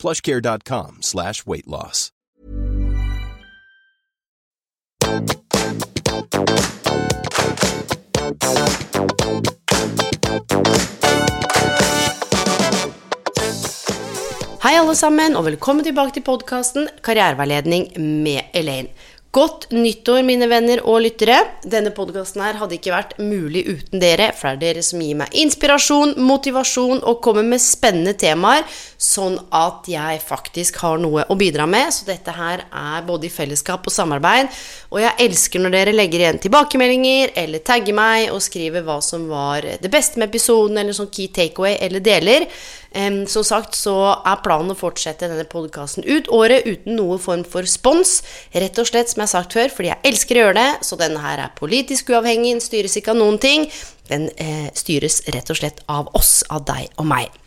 plushcare.com slash weight loss. Hei, alle sammen, og velkommen tilbake til podkasten Karriereveiledning med Elaine. Godt nyttår, mine venner og lyttere. Denne podkasten her hadde ikke vært mulig uten dere, for det er dere som gir meg inspirasjon, motivasjon og kommer med spennende temaer, sånn at jeg faktisk har noe å bidra med. Så dette her er både i fellesskap og samarbeid. Og jeg elsker når dere legger igjen tilbakemeldinger, eller tagger meg og skriver hva som var det beste med episoden, eller sånn key takeaway, eller deler. Um, som sagt så er planen å fortsette denne podkasten ut året uten noen form for spons. Rett og slett, som jeg har sagt før, fordi jeg elsker å gjøre det. Så denne her er politisk uavhengig, den styres ikke av noen ting. Den eh, styres rett og slett av oss, av deg og meg.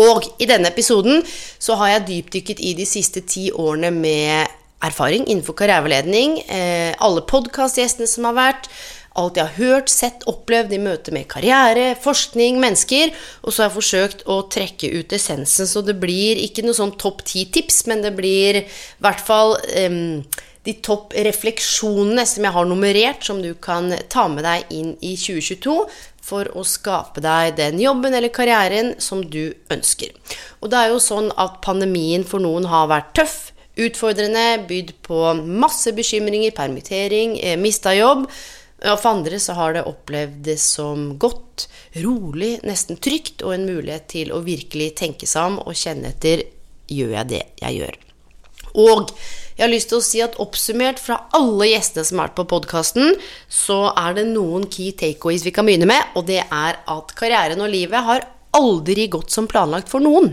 Og i denne episoden så har jeg dypdykket i de siste ti årene med erfaring innenfor karriereveiledning. Eh, alle podkastgjestene som har vært alt jeg har hørt, sett, opplevd i møte med karriere, forskning, mennesker. Og så har jeg forsøkt å trekke ut essensen, så det blir ikke noe sånn topp ti-tips, men det blir i hvert fall um, de topp refleksjonene som jeg har nummerert, som du kan ta med deg inn i 2022 for å skape deg den jobben eller karrieren som du ønsker. Og det er jo sånn at pandemien for noen har vært tøff, utfordrende, bydd på masse bekymringer, permittering, eh, mista jobb. Og for andre så har det opplevd det som godt, rolig, nesten trygt, og en mulighet til å virkelig tenke seg om og kjenne etter gjør jeg det jeg gjør. Og jeg har lyst til å si at oppsummert fra alle gjestene som har vært på podkasten, så er det noen key takeaways vi kan begynne med, og det er at karrieren og livet har aldri gått som planlagt for noen.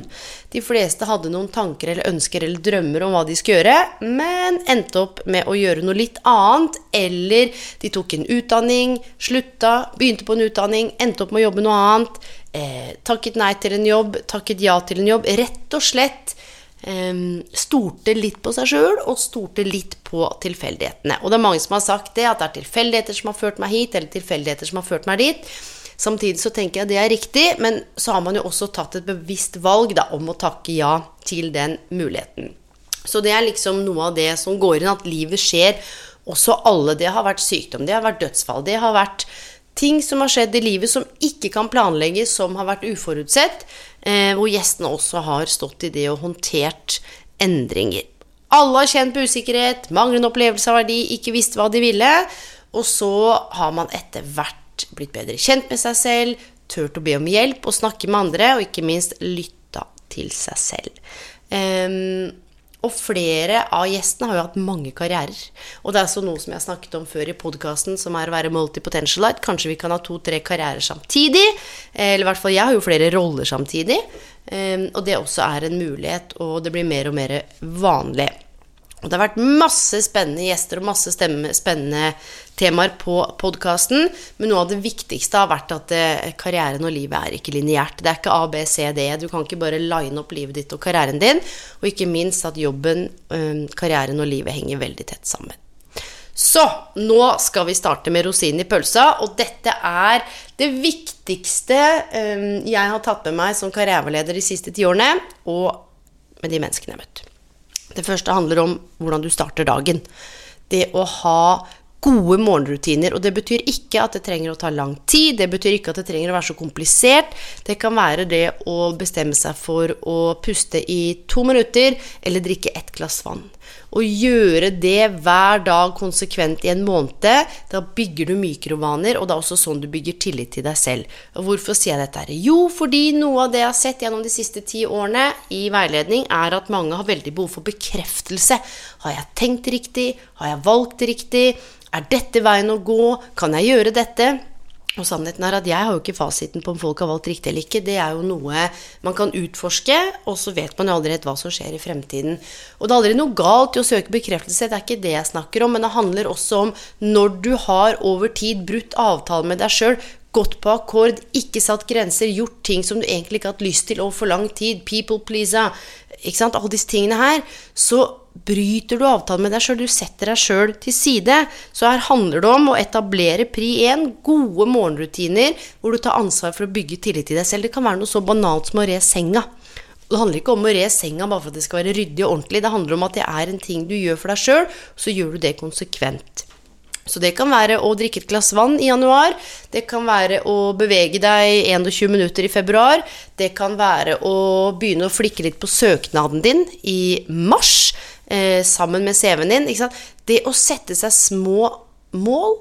De fleste hadde noen tanker eller ønsker eller drømmer om hva de skulle gjøre, men endte opp med å gjøre noe litt annet, eller de tok en utdanning, slutta, begynte på en utdanning, endte opp med å jobbe noe annet, eh, takket nei til en jobb, takket ja til en jobb. Rett og slett stolte litt på seg sjøl og stolte litt på tilfeldighetene. Og det er mange som har sagt det, at det er tilfeldigheter som har ført meg hit, eller tilfeldigheter som har ført meg dit. Samtidig så tenker jeg det er riktig, men så har man jo også tatt et bevisst valg da, om å takke ja til den muligheten. Så det er liksom noe av det som går inn, at livet skjer også alle. Det har vært sykdom, det har vært dødsfall, det har vært ting som har skjedd i livet som ikke kan planlegges, som har vært uforutsett, eh, hvor gjestene også har stått i det og håndtert endringer. Alle har kjent på usikkerhet, manglende opplevelse av verdi, ikke visste hva de ville. Og så har man etter hvert blitt bedre kjent med seg selv, turt å be om hjelp og snakke med andre, og ikke minst lytta til seg selv. Um, og flere av gjestene har jo hatt mange karrierer. Og det er så noe som jeg snakket om før i podkasten, som er å være multipotentialite. Kanskje vi kan ha to-tre karrierer samtidig. Eller i hvert fall jeg har jo flere roller samtidig. Um, og det også er en mulighet, og det blir mer og mer vanlig. Og det har vært masse spennende gjester og masse stemme, spennende temaer på podkasten. Men noe av det viktigste har vært at eh, karrieren og livet er ikke lineært. Det er ikke A, B, C, D. Du kan ikke bare line opp livet ditt og karrieren din. Og ikke minst at jobben, eh, karrieren og livet henger veldig tett sammen. Så nå skal vi starte med rosinen i pølsa, og dette er det viktigste eh, jeg har tatt med meg som karriereleder de siste ti årene, og med de menneskene jeg har møtt. Det første handler om hvordan du starter dagen. Det å ha gode morgenrutiner. Og det betyr ikke at det trenger å ta lang tid, det betyr ikke at det trenger å være så komplisert. Det kan være det å bestemme seg for å puste i to minutter, eller drikke ett glass vann. Å gjøre det hver dag konsekvent i en måned, da bygger du mikrovaner, og det er også sånn du bygger tillit til deg selv. Og hvorfor sier jeg dette? her? Jo, fordi noe av det jeg har sett gjennom de siste ti årene i veiledning, er at mange har veldig behov for bekreftelse. Har jeg tenkt riktig? Har jeg valgt riktig? Er dette veien å gå? Kan jeg gjøre dette? Og sannheten er at jeg har jo ikke fasiten på om folk har valgt riktig eller ikke. Det er jo noe man kan utforske, og så vet man jo aldri helt hva som skjer i fremtiden. Og det er aldri noe galt i å søke bekreftelse, det er ikke det jeg snakker om, men det handler også om når du har over tid brutt avtale med deg sjøl, gått på akkord, ikke satt grenser, gjort ting som du egentlig ikke har hatt lyst til over for lang tid, people pleasa, ikke sant, alle disse tingene her, så bryter du avtalen med deg sjøl, du setter deg sjøl til side. Så her handler det om å etablere pri 1, gode morgenrutiner, hvor du tar ansvar for å bygge tillit til deg selv. Det kan være noe så banalt som å re senga. Det handler ikke om å re senga bare for at det skal være ryddig og ordentlig. Det handler om at det er en ting du gjør for deg sjøl, så gjør du det konsekvent. Så det kan være å drikke et glass vann i januar. Det kan være å bevege deg 21 minutter i februar. Det kan være å begynne å flikke litt på søknaden din i mars eh, sammen med CV-en din. Det å sette seg små mål,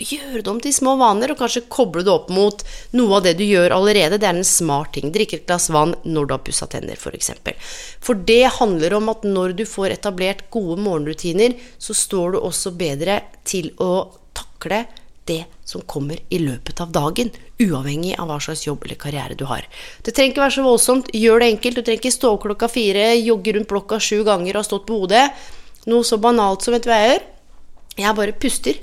gjøre det om til små vaner, og kanskje koble det opp mot noe av det du gjør allerede. Det er en smart ting. Drikke et glass vann når du har pussa tenner, f.eks. For, eksempel. for det handler om at når du får etablert gode morgenrutiner, så står du også bedre til å takle det som kommer i løpet av dagen, uavhengig av hva slags jobb eller karriere du har. Det trenger ikke være så voldsomt. Gjør det enkelt. Du trenger ikke stå opp klokka fire, jogge rundt blokka sju ganger og ha stått på hodet. Noe så banalt som du hva jeg? Jeg bare puster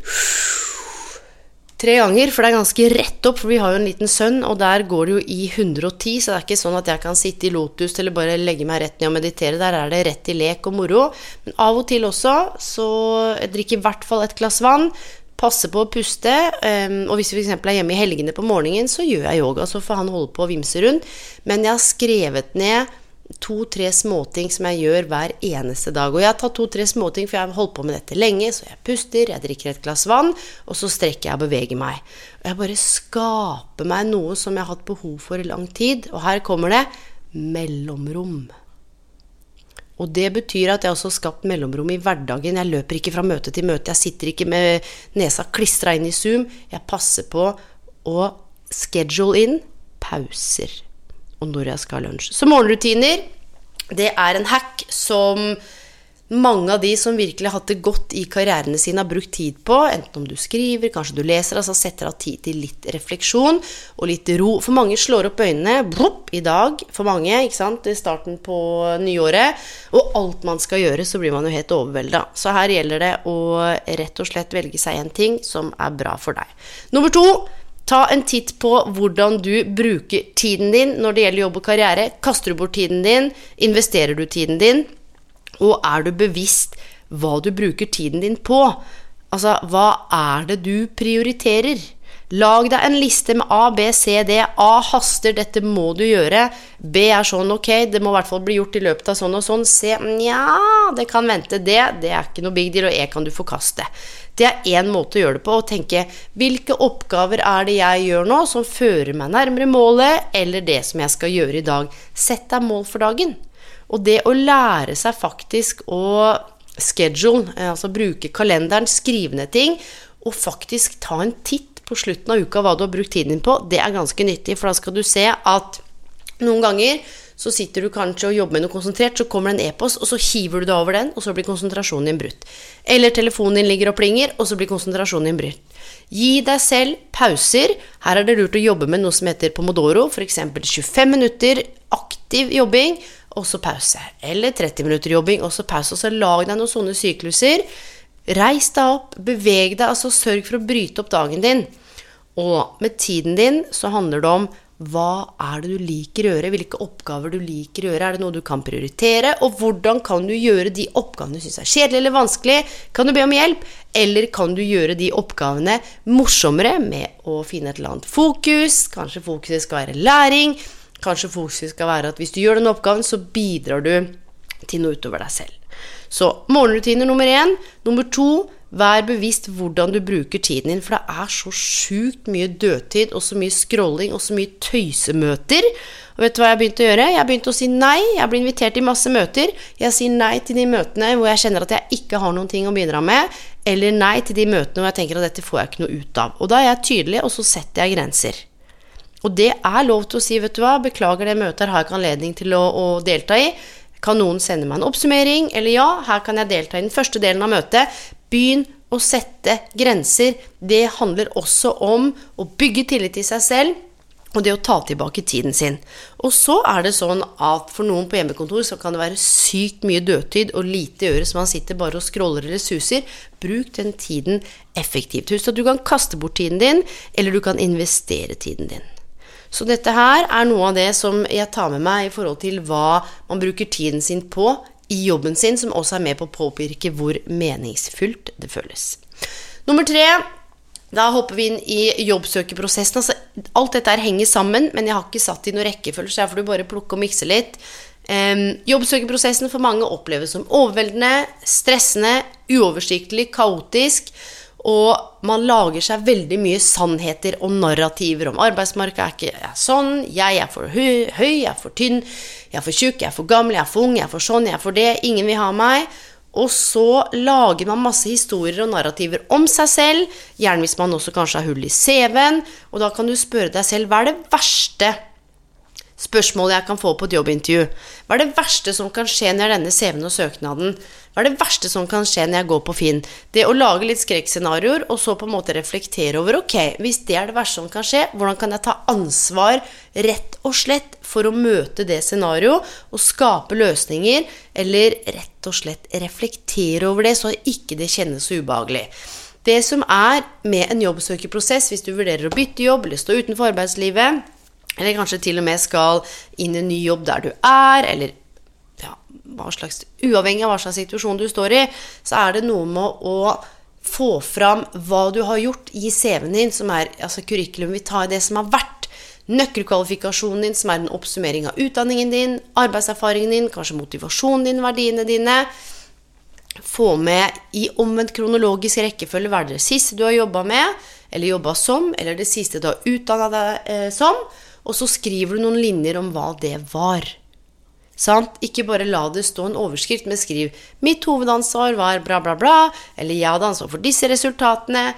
tre ganger, for det er ganske rett opp, for vi har jo en liten sønn, og der går det jo i 110, så det er ikke sånn at jeg kan sitte i lotus eller bare legge meg rett ned og meditere. Der er det rett i lek og moro. Men av og til også, så jeg drikker i hvert fall et glass vann. Passe på å puste. Um, og hvis vi f.eks. er hjemme i helgene på morgenen, så gjør jeg yoga. Så får han holde på å vimse rundt. Men jeg har skrevet ned to-tre småting som jeg gjør hver eneste dag. Og jeg har tatt to-tre småting, for jeg har holdt på med dette lenge. Så jeg puster, jeg drikker et glass vann, og så strekker jeg og beveger meg. Og jeg bare skaper meg noe som jeg har hatt behov for i lang tid. Og her kommer det mellomrom. Og det betyr at jeg også har skapt mellomrom i hverdagen. Jeg løper ikke fra møte til møte. Jeg sitter ikke med nesa klistra inn i Zoom. Jeg passer på å schedule inn pauser. Og når jeg skal ha lunsj. Så morgenrutiner, det er en hack som mange av de som virkelig har hatt det godt i karrierene sine, har brukt tid på. Enten om du skriver, kanskje du leser, altså setter av tid til litt refleksjon og litt ro. For mange slår opp øynene blup, i dag, for mange, ikke sant, i starten på nyåret. Og alt man skal gjøre, så blir man jo helt overvelda. Så her gjelder det å rett og slett velge seg en ting som er bra for deg. Nummer to Ta en titt på hvordan du bruker tiden din når det gjelder jobb og karriere. Kaster du bort tiden din? Investerer du tiden din? Og er du bevisst hva du bruker tiden din på? Altså, hva er det du prioriterer? Lag deg en liste med A, B, C, D. A haster, dette må du gjøre. B er sånn, ok, det må i hvert fall bli gjort i løpet av sånn og sånn. C, nja, det kan vente. D, det er ikke noe big deal, og E kan du forkaste. Det er én måte å gjøre det på, å tenke hvilke oppgaver er det jeg gjør nå som fører meg nærmere målet, eller det som jeg skal gjøre i dag. Sett deg mål for dagen. Og det å lære seg faktisk å schedule, eh, altså bruke kalenderen, skrive ned ting, og faktisk ta en titt på slutten av uka hva du har brukt tiden din på, det er ganske nyttig, for da skal du se at noen ganger så sitter du kanskje og jobber med noe konsentrert, så kommer det en e-post, og så hiver du deg over den, og så blir konsentrasjonen din brutt. Eller telefonen din ligger og plinger, og så blir konsentrasjonen din brutt. Gi deg selv pauser. Her er det lurt å jobbe med noe som heter pomodoro, f.eks. 25 minutter aktiv jobbing, og så pause. Eller 30 minutter jobbing, og så pause. Og så lag deg noen sånne sykluser. Reis deg opp, beveg deg, altså sørg for å bryte opp dagen din. Og med tiden din så handler det om hva er det du liker å gjøre? Hvilke oppgaver du liker å gjøre? Er det noe du kan prioritere? Og hvordan kan du gjøre de oppgavene du syns er kjedelige eller vanskelig? Kan du be om hjelp? Eller kan du gjøre de oppgavene morsommere med å finne et eller annet fokus? Kanskje fokuset skal være læring? Kanskje fokuset skal være at hvis du gjør den oppgaven, så bidrar du til noe utover deg selv. Så morgenrutiner nummer én. Nummer to Vær bevisst hvordan du bruker tiden din, for det er så sjukt mye dødtid og så mye scrolling og så mye tøysemøter. Og vet du hva jeg har begynt å gjøre? Jeg har begynt å si nei. Jeg blir invitert i masse møter. Jeg sier nei til de møtene hvor jeg kjenner at jeg ikke har noen ting å bidra med, eller nei til de møtene hvor jeg tenker at dette får jeg ikke noe ut av. Og da er jeg tydelig, og så setter jeg grenser. Og det er lov til å si, vet du hva, beklager det møtet her har jeg ikke anledning til å, å delta i. Kan noen sende meg en oppsummering? Eller ja, her kan jeg delta i den første delen av møtet. Begynn å sette grenser, det handler også om å bygge tillit til seg selv og det å ta tilbake tiden sin. Og så er det sånn at for noen på hjemmekontor så kan det være sykt mye dødtid og lite gjøre, så man sitter bare og scroller eller suser. Bruk den tiden effektivt. Husk at du kan kaste bort tiden din, eller du kan investere tiden din. Så dette her er noe av det som jeg tar med meg i forhold til hva man bruker tiden sin på i jobben sin, som også er med på å påvirke hvor meningsfullt det føles. Nummer tre da hopper vi inn i jobbsøkerprosessen. Altså, alt dette her henger sammen, men jeg har ikke satt i noen rekkefølge, så her får du bare plukke og mikse litt. Um, jobbsøkerprosessen for mange oppleves som overveldende, stressende, uoversiktlig, kaotisk. Og man lager seg veldig mye sannheter og narrativer om arbeidsmarkedet. Er ikke er sånn, jeg er for høy, jeg er for tynn, jeg er for tjukk, jeg er for gammel, jeg er for ung, jeg er for sånn, jeg er for det, ingen vil ha meg. Og så lager man masse historier og narrativer om seg selv, gjerne hvis man også kanskje har hull i CV-en, og da kan du spørre deg selv hva er det verste spørsmålet jeg kan få på et jobbintervju? Hva er det verste som kan skje når jeg denne CV-en og søknaden? Hva er det verste som kan skje når jeg går på Finn? Det å lage litt skrekkscenarioer, og så på en måte reflektere over Ok, hvis det er det verste som kan skje, hvordan kan jeg ta ansvar rett og slett for å møte det scenarioet og skape løsninger, eller rett og slett reflektere over det, så ikke det kjennes så ubehagelig. Det som er med en jobbsøkerprosess, hvis du vurderer å bytte jobb eller stå utenfor arbeidslivet, eller kanskje til og med skal inn i en ny jobb der du er, eller ja, slags Uavhengig av hva slags situasjon du står i, så er det noe med å få fram hva du har gjort i CV-en din, som er altså curriculum. Tar det som har vært. Nøkkelkvalifikasjonen din, som er en oppsummering av utdanningen din, arbeidserfaringen din, kanskje motivasjonen din, verdiene dine. Få med i omvendt kronologisk rekkefølge hva er det siste du har jobba med, eller jobba som, eller det siste du har utdanna deg eh, som og så skriver du noen linjer om hva det var. Sant? Ikke bare la det stå en overskrift, men skriv 'Mitt hovedansvar var bla, bla, bla', eller 'Jeg hadde ansvar for disse resultatene',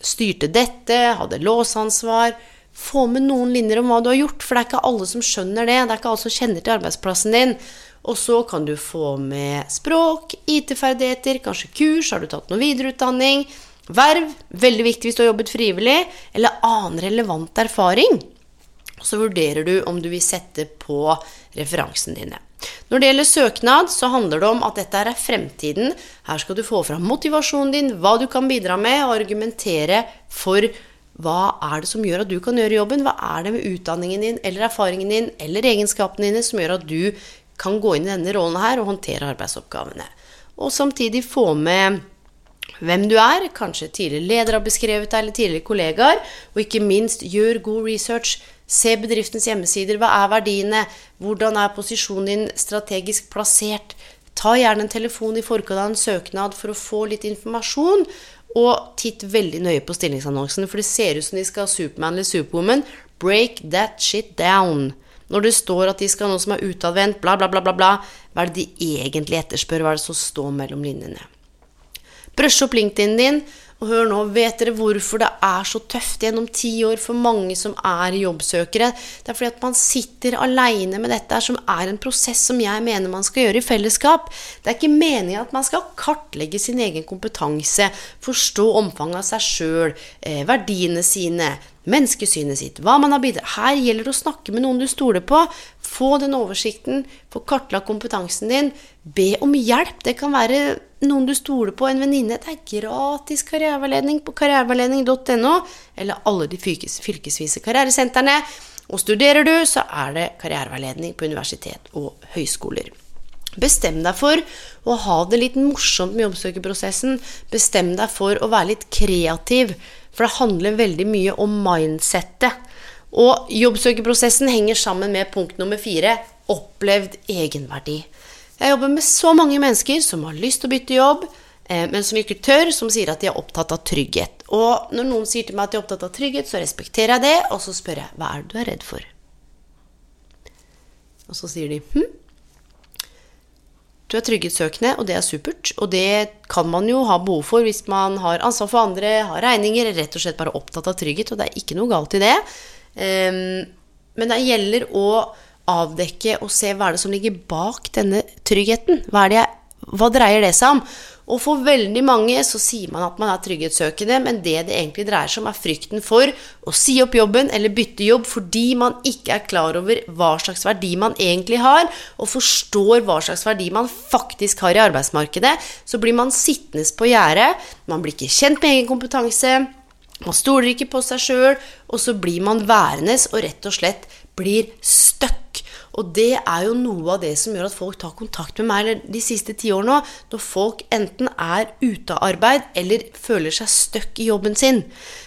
'Styrte dette', 'Hadde låsansvar'. Få med noen linjer om hva du har gjort, for det er ikke alle som skjønner det. Det er ikke alle som kjenner til arbeidsplassen din. Og så kan du få med språk, IT-ferdigheter, kanskje kurs, har du tatt noe videreutdanning, Verv, veldig viktig hvis du har jobbet frivillig, eller annen relevant erfaring. Så vurderer du om du vil sette på referansene dine. Når det gjelder søknad, så handler det om at dette er fremtiden. Her skal du få fram motivasjonen din, hva du kan bidra med, og argumentere for hva er det som gjør at du kan gjøre jobben? Hva er det med utdanningen din eller erfaringen din eller egenskapene dine som gjør at du kan gå inn i denne rollen her og håndtere arbeidsoppgavene? Og samtidig få med hvem du er, kanskje tidligere leder har beskrevet deg, eller tidligere kollegaer, og ikke minst gjør god research. Se bedriftens hjemmesider. Hva er verdiene? Hvordan er posisjonen din strategisk plassert? Ta gjerne en telefon i forkant av en søknad for å få litt informasjon. Og titt veldig nøye på stillingsannonsene, for det ser ut som de skal ha Superman eller Superwoman. Break that shit down. Når det står at de skal ha noe som er utadvendt, bla, bla, bla, bla, bla, hva er det de egentlig etterspør? Hva er det som står mellom linjene? Brush opp LinkedIn din. Og hør nå, vet dere hvorfor det er så tøft gjennom ti år for mange som er jobbsøkere? Det er fordi at man sitter aleine med dette, som er en prosess som jeg mener man skal gjøre i fellesskap. Det er ikke meningen at man skal kartlegge sin egen kompetanse, forstå omfanget av seg sjøl, eh, verdiene sine, menneskesynet sitt, hva man har bidratt Her gjelder det å snakke med noen du stoler på. Få den oversikten, få kartlagt kompetansen din. Be om hjelp. Det kan være noen du stoler på, en venninne. Det er gratis karriereveiledning på karriereveiledning.no, eller alle de fylkesvise karrieresentrene. Og studerer du, så er det karriereveiledning på universitet og høyskoler. Bestem deg for å ha det litt morsomt med jobbsøkerprosessen. Bestem deg for å være litt kreativ. For det handler veldig mye om mindsettet. Og jobbsøkerprosessen henger sammen med punkt nummer fire opplevd egenverdi. Jeg jobber med så mange mennesker som har lyst til å bytte jobb, eh, men som ikke tør, som sier at de er opptatt av trygghet. Og når noen sier til meg at de er opptatt av trygghet, så respekterer jeg det, og så spør jeg hva er det du er redd for? Og så sier de hm, du er trygghetssøkende, og det er supert. Og det kan man jo ha behov for hvis man har ansvar for andre, har regninger, rett og slett bare opptatt av trygghet, og det er ikke noe galt i det. Um, men det gjelder å avdekke og se hva er det som ligger bak denne tryggheten. Hva, jeg, hva dreier det seg om? Og for veldig mange så sier man at man er trygghetssøkende, men det det egentlig dreier seg om, er frykten for å si opp jobben eller bytte jobb fordi man ikke er klar over hva slags verdi man egentlig har, og forstår hva slags verdi man faktisk har i arbeidsmarkedet. Så blir man sittende på gjerdet, man blir ikke kjent med egen kompetanse, man stoler ikke på seg sjøl, og så blir man værende og rett og slett blir stuck. Og det er jo noe av det som gjør at folk tar kontakt med meg de siste ti årene òg. når folk enten er ute av arbeid eller føler seg stuck i jobben sin.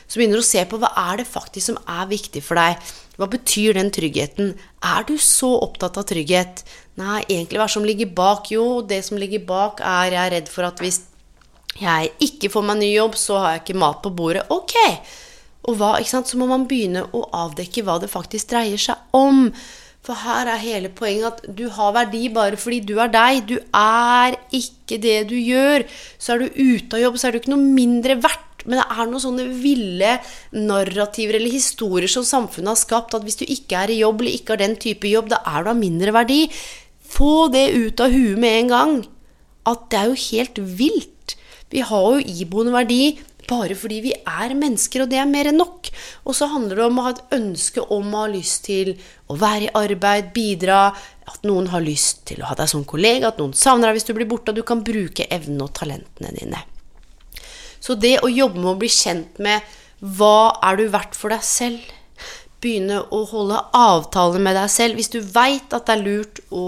Så begynner du å se på hva er det faktisk som er viktig for deg. Hva betyr den tryggheten? Er du så opptatt av trygghet? Nei, egentlig hva som ligger bak? Jo, det som ligger bak, er jeg er redd for at hvis jeg ikke får meg ny jobb, så har jeg ikke mat på bordet. Ok! Og hva, ikke sant? Så må man begynne å avdekke hva det faktisk dreier seg om. For her er hele poenget at du har verdi bare fordi du er deg. Du er ikke det du gjør. Så er du ute av jobb, så er du ikke noe mindre verdt. Men det er noen sånne ville narrativer eller historier som samfunnet har skapt, at hvis du ikke er i jobb eller ikke har den type jobb, da er du av mindre verdi. Få det ut av huet med en gang. At det er jo helt vilt. Vi har jo iboende verdi bare fordi vi er mennesker, og det er mer enn nok. Og så handler det om å ha et ønske om å ha lyst til å være i arbeid, bidra, at noen har lyst til å ha deg som kollega, at noen savner deg hvis du blir borte, og du kan bruke evnene og talentene dine. Så det å jobbe med å bli kjent med hva er du verdt for deg selv? Begynne å holde avtaler med deg selv. Hvis du veit at det er lurt å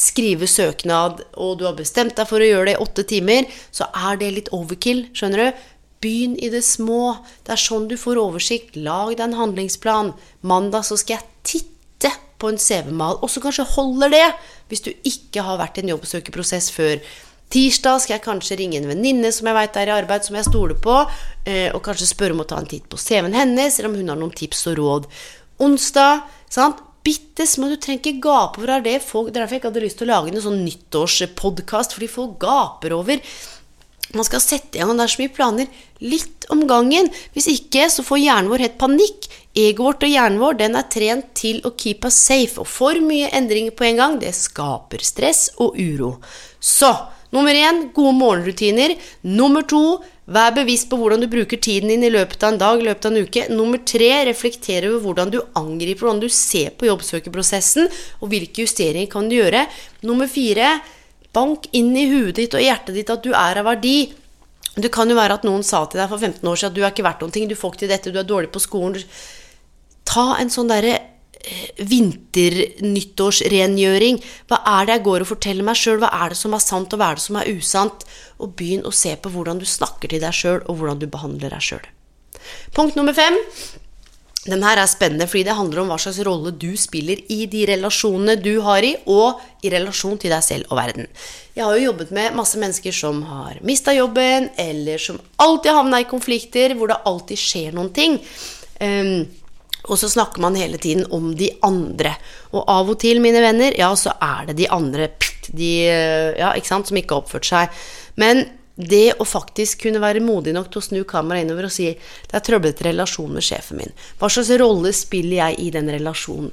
skrive søknad, og du har bestemt deg for å gjøre det i åtte timer, så er det litt overkill. Skjønner du? Begynn i det små. Det er sånn du får oversikt. Lag deg en handlingsplan. Mandag så skal jeg titte på en CV-mal, og så kanskje holder det hvis du ikke har vært i en jobbsøkerprosess før. Tirsdag skal jeg kanskje ringe en venninne som jeg vet er i arbeid, som jeg stoler på, eh, og kanskje spørre om å ta en titt på CV-en hennes, eller om hun har noen tips og råd. Onsdag, sant? Bitte små. Du trenger ikke gape over det. Folk, er derfor jeg ikke hadde lyst til å lage en sånn nyttårspodkast, fordi folk gaper over. Man skal sette i gang, det er så mye planer. Litt om gangen. Hvis ikke, så får hjernen vår helt panikk. Egoet vårt og hjernen vår den er trent til å keep us safe. Og for mye endringer på en gang, det skaper stress og uro. Så nummer én gode morgenrutiner. Nummer to Vær bevisst på hvordan du bruker tiden din i løpet av en dag, løpet av en uke. Nummer tre, reflektere over hvordan du angriper, hvordan du ser på jobbsøkerprosessen, og hvilke justeringer kan du gjøre. Nummer fire, bank inn i huet ditt og hjertet ditt at du er av verdi. Det kan jo være at noen sa til deg for 15 år siden at du er ikke verdt noen ting, du får ikke til dette, du er dårlig på skolen. Ta en sånn derre vinternyttårsrengjøring. Hva er det jeg går og forteller meg sjøl? Hva er det som er sant, og hva er det som er usant? Og begynn å se på hvordan du snakker til deg sjøl, og hvordan du behandler deg sjøl. Punkt nummer fem. Den her er spennende fordi det handler om hva slags rolle du spiller i de relasjonene du har i, og i relasjon til deg selv og verden. Jeg har jo jobbet med masse mennesker som har mista jobben, eller som alltid havna i konflikter hvor det alltid skjer noen ting. Um, og så snakker man hele tiden om de andre. Og av og til, mine venner, ja, så er det de andre de, ja, ikke sant, som ikke har oppført seg. Men det å faktisk kunne være modig nok til å snu kameraet innover og si det er trøblete relasjon med sjefen min. Hva slags rolle spiller jeg i den relasjonen?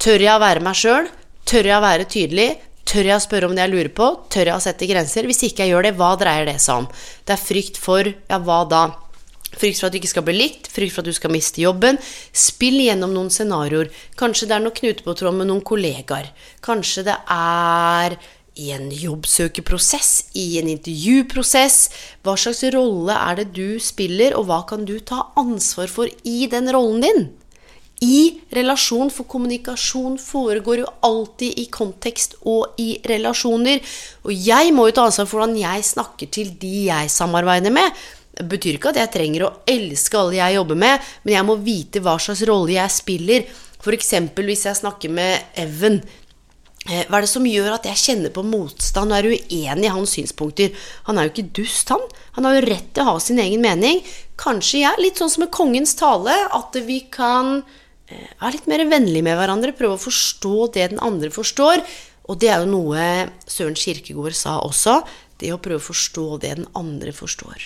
Tør jeg å være meg sjøl? Tør jeg å være tydelig? Tør jeg å spørre om det jeg lurer på? Tør jeg å sette grenser? Hvis ikke jeg gjør det, hva dreier det seg om? Det er frykt for Ja, hva da? Frykt for at du ikke skal bli likt, frykt for at du skal miste jobben. Spill gjennom noen scenarioer. Kanskje det er noe knutepåtråd med noen kollegaer. Kanskje det er i en jobbsøkerprosess, i en intervjuprosess. Hva slags rolle er det du spiller, og hva kan du ta ansvar for i den rollen din? I relasjon, for kommunikasjon foregår jo alltid i kontekst og i relasjoner. Og jeg må jo ta ansvar for hvordan jeg snakker til de jeg samarbeider med. Det betyr ikke at jeg trenger å elske alle jeg jobber med, men jeg må vite hva slags rolle jeg spiller. F.eks. hvis jeg snakker med Evan. Eh, hva er det som gjør at jeg kjenner på motstand og er uenig i hans synspunkter? Han er jo ikke dust, han. Han har jo rett til å ha sin egen mening. Kanskje jeg, litt sånn som med kongens tale, at vi kan eh, være litt mer vennlige med hverandre, prøve å forstå det den andre forstår. Og det er jo noe Søren Kirkegård sa også det å prøve å forstå det den andre forstår.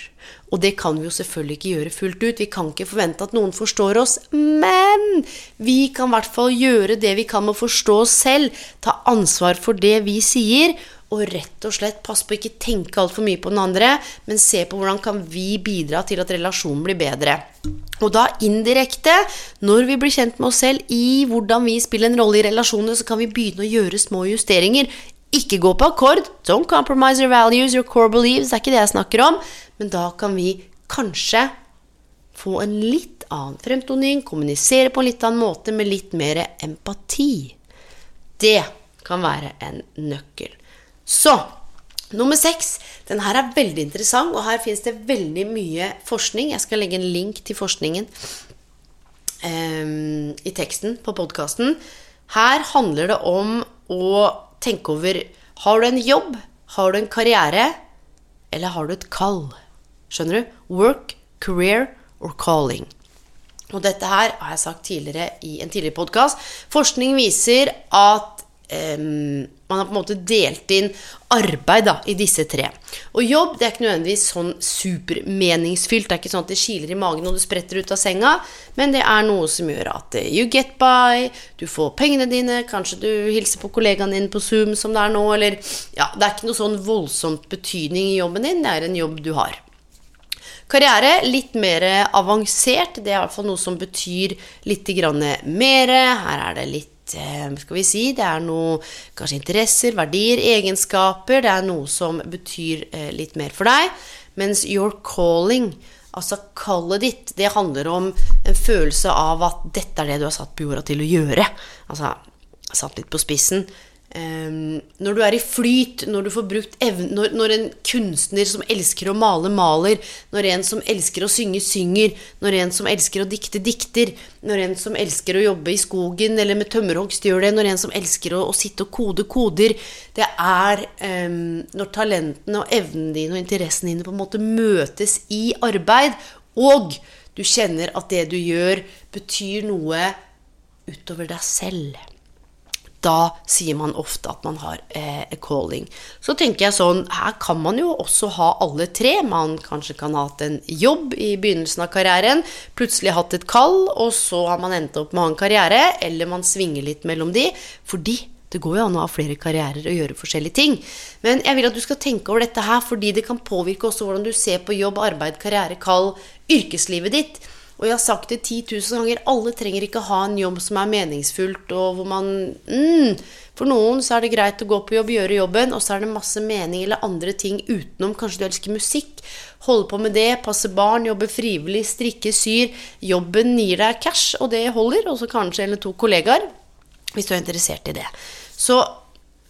Og det kan vi jo selvfølgelig ikke gjøre fullt ut. Vi kan ikke forvente at noen forstår oss, men vi kan i hvert fall gjøre det vi kan med å forstå oss selv, ta ansvar for det vi sier, og rett og slett pass på å ikke tenke altfor mye på den andre, men se på hvordan kan vi bidra til at relasjonen blir bedre. Og da indirekte, når vi blir kjent med oss selv i hvordan vi spiller en rolle i relasjoner, så kan vi begynne å gjøre små justeringer. Ikke gå på akkord. Don't compromise your values, your core beliefs. Det er ikke det jeg snakker om. Men da kan vi kanskje få en litt annen fremtoning, kommunisere på en litt annen måte med litt mer empati. Det kan være en nøkkel. Så nummer seks. Den her er veldig interessant, og her fins det veldig mye forskning. Jeg skal legge en link til forskningen um, i teksten på podkasten. Her handler det om å tenke over Har du en jobb? Har du en karriere? Eller har du et kall? Skjønner du? Work, career or calling. Og dette her har jeg sagt tidligere i en tidligere podkast. Forskning viser at um, man har på en måte delt inn arbeid da, i disse tre. Og jobb det er ikke nødvendigvis sånn supermeningsfylt. Det er ikke sånn at det kiler i magen og du spretter ut av senga, men det er noe som gjør at eh, you get by, du får pengene dine, kanskje du hilser på kollegaen din på Zoom som det er nå, eller Ja, det er ikke noe sånn voldsomt betydning i jobben din, det er en jobb du har. Karriere litt mer avansert. Det er i hvert fall noe som betyr litt mer. Her er det litt Eh, skal vi si, det er noe kanskje interesser, verdier, egenskaper. Det er noe som betyr eh, litt mer for deg. Mens your calling, altså kallet ditt, det handler om en følelse av at dette er det du har satt på jorda til å gjøre. Altså satt litt på spissen. Um, når du er i flyt, når du får brukt evne når, når, en kunstner som elsker å male, maler, når en som elsker å synge, synger, når en som elsker å dikte, dikter, når en som elsker å jobbe i skogen eller med tømmerhogst, gjør det, når en som elsker å, å sitte og kode koder Det er um, når talentene og evnene dine og interessene dine på en måte møtes i arbeid, og du kjenner at det du gjør, betyr noe utover deg selv da sier man ofte at man har eh, calling. Så tenker jeg sånn, her kan man jo også ha alle tre. Man kanskje kan ha hatt en jobb i begynnelsen av karrieren, plutselig hatt et kall, og så har man endt opp med å ha en karriere, eller man svinger litt mellom de. Fordi det går jo an å ha flere karrierer og gjøre forskjellige ting. Men jeg vil at du skal tenke over dette her, fordi det kan påvirke også hvordan du ser på jobb, arbeid, karriere, kall, yrkeslivet ditt. Og jeg har sagt det 10 000 ganger, alle trenger ikke ha en jobb som er meningsfullt, og hvor man mm, For noen så er det greit å gå på jobb, gjøre jobben, og så er det masse mening eller andre ting utenom. Kanskje du elsker musikk, holde på med det, passe barn, jobbe frivillig, strikke, syr. Jobben gir deg cash, og det holder. Og så kanskje en eller to kollegaer, hvis du er interessert i det. Så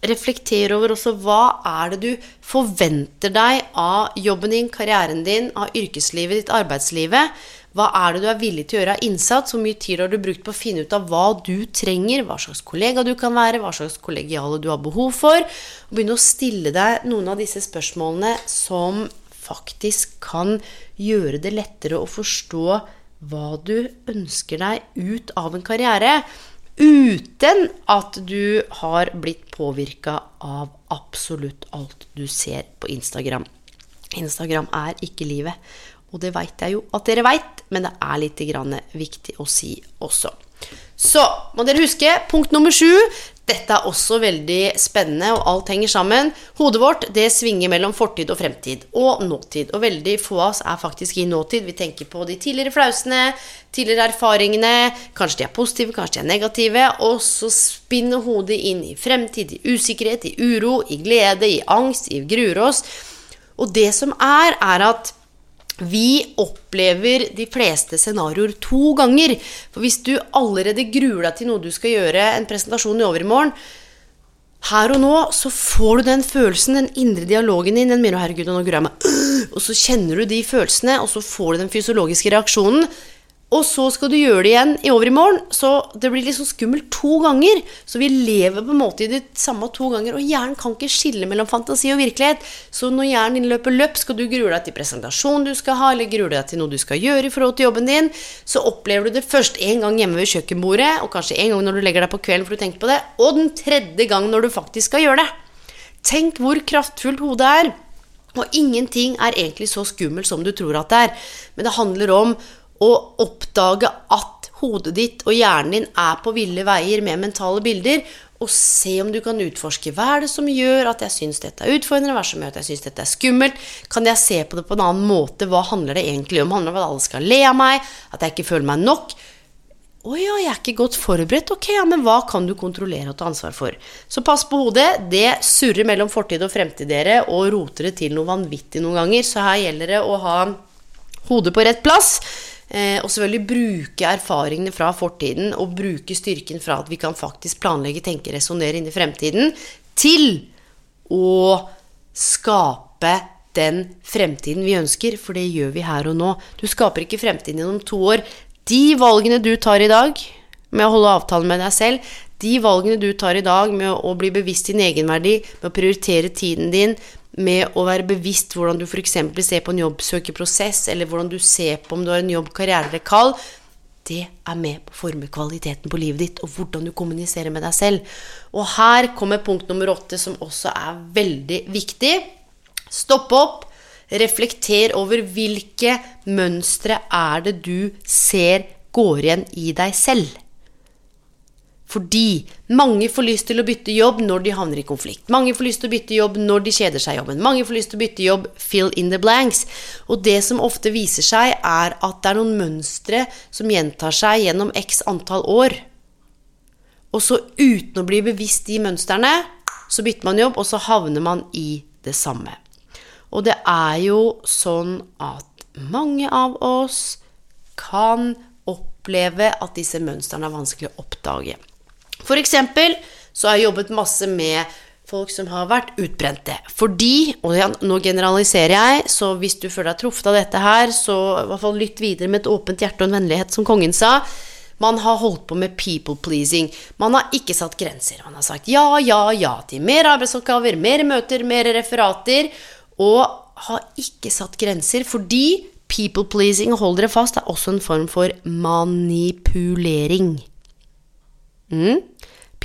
reflekter over også hva er det du forventer deg av jobben din, karrieren din, av yrkeslivet ditt, arbeidslivet. Hva er det du er villig til å gjøre av innsats? Hvor mye tid har du brukt på å finne ut av hva du trenger? Hva slags kollega du kan være? Hva slags kollegiale du har behov for? Og begynne å stille deg noen av disse spørsmålene som faktisk kan gjøre det lettere å forstå hva du ønsker deg ut av en karriere. Uten at du har blitt påvirka av absolutt alt du ser på Instagram. Instagram er ikke livet. Og det veit jeg jo at dere veit, men det er litt viktig å si også. Så må dere huske punkt nummer sju. Dette er også veldig spennende, og alt henger sammen. Hodet vårt det svinger mellom fortid og fremtid og nåtid. Og veldig få av oss er faktisk i nåtid. Vi tenker på de tidligere flausene, tidligere erfaringene. Kanskje de er positive, kanskje de er negative. Og så spinner hodet inn i fremtid, i usikkerhet, i uro, i glede, i angst, i gruer oss. Og det som er, er at vi opplever de fleste scenarioer to ganger. For hvis du allerede gruer deg til noe du skal gjøre, en presentasjon i overmorgen, her og nå så får du den følelsen, den indre dialogen din, den mener 'herregud, nå gruer jeg meg', og så kjenner du de følelsene, og så får du den fysiologiske reaksjonen. Og så skal du gjøre det igjen i overmorgen. Så det blir liksom skummelt to ganger. Så vi lever på en måte i det samme to ganger. Og hjernen kan ikke skille mellom fantasi og virkelighet. Så når hjernen din løper løp, skal du grue deg til presentasjon du skal ha, eller grue deg til noe du skal gjøre i forhold til jobben din, så opplever du det først en gang hjemme ved kjøkkenbordet, og kanskje en gang når du legger deg på kvelden for du tenker på det, og den tredje gang når du faktisk skal gjøre det. Tenk hvor kraftfullt hodet er. Og ingenting er egentlig så skummelt som du tror at det er. Men det handler om å oppdage at hodet ditt og hjernen din er på ville veier med mentale bilder, og se om du kan utforske hva er det som gjør at jeg syns dette er utfordrende, hva er det som gjør at jeg syns dette er skummelt. Kan jeg se på det på en annen måte? Hva handler det egentlig om? Handler det om at alle skal le av meg? At jeg ikke føler meg nok? Å ja, jeg er ikke godt forberedt. Ok, ja, men hva kan du kontrollere og ta ansvar for? Så pass på hodet. Det surrer mellom fortid og fremtid, dere, og roter det til noe vanvittig noen ganger. Så her gjelder det å ha hodet på rett plass. Eh, og selvfølgelig bruke erfaringene fra fortiden og bruke styrken fra at vi kan faktisk planlegge, tenke, resonnere inn i fremtiden, til å skape den fremtiden vi ønsker, for det gjør vi her og nå. Du skaper ikke fremtiden gjennom to år. De valgene du tar i dag med å holde avtalen med deg selv, de valgene du tar i dag med å bli bevisst din egenverdi, med å prioritere tiden din, med å være bevisst hvordan du f.eks. ser på en jobbsøkerprosess, eller hvordan du ser på om du har en jobb, karriere eller kall, det er med på å forme kvaliteten på livet ditt, og hvordan du kommuniserer med deg selv. Og her kommer punkt nummer åtte, som også er veldig viktig. Stopp opp. Reflekter over hvilke mønstre er det du ser går igjen i deg selv. Fordi mange får lyst til å bytte jobb når de havner i konflikt. Mange får lyst til å bytte jobb når de kjeder seg i jobben. Mange får lyst til å bytte jobb fill in the blanks. Og det som ofte viser seg, er at det er noen mønstre som gjentar seg gjennom x antall år. Og så uten å bli bevisst de mønstrene, så bytter man jobb, og så havner man i det samme. Og det er jo sånn at mange av oss kan oppleve at disse mønstrene er vanskelig å oppdage. For eksempel så har jeg jobbet masse med folk som har vært utbrente. Fordi, og nå generaliserer jeg, så hvis du føler deg truffet av dette her, så i hvert fall lytt videre med et åpent hjerte og en vennlighet, som kongen sa. Man har holdt på med people pleasing. Man har ikke satt grenser. Man har sagt ja, ja, ja til mer arbeidsoppgaver, mer møter, mer referater. Og har ikke satt grenser fordi people pleasing, hold dere fast, er også en form for manipulering. Mm.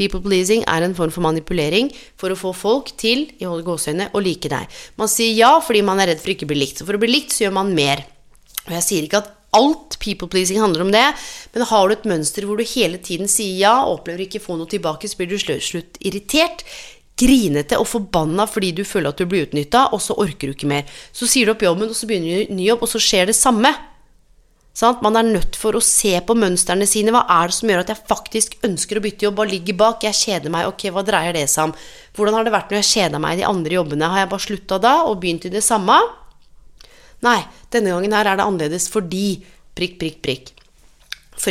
People pleasing er en form for manipulering for å få folk til i å like deg. Man sier ja fordi man er redd for ikke å bli likt. Så for å bli likt så gjør man mer. Og jeg sier ikke at alt people pleasing handler om det, men har du et mønster hvor du hele tiden sier ja, og opplever ikke å få noe tilbake, så blir du slutt irritert, grinete og forbanna fordi du føler at du blir utnytta, og så orker du ikke mer. Så sier du opp jobben, og så begynner du ny jobb, og så skjer det samme. Sant? Man er nødt for å se på mønstrene sine. Hva er det som gjør at jeg faktisk ønsker å bytte jobb? Hva ligger bak? Jeg kjeder meg. Ok, hva dreier det seg om? Hvordan har det vært når jeg kjeda meg i de andre jobbene? Har jeg bare slutta da og begynt i det samme? Nei, denne gangen her er det annerledes fordi prikk, prikk, prikk.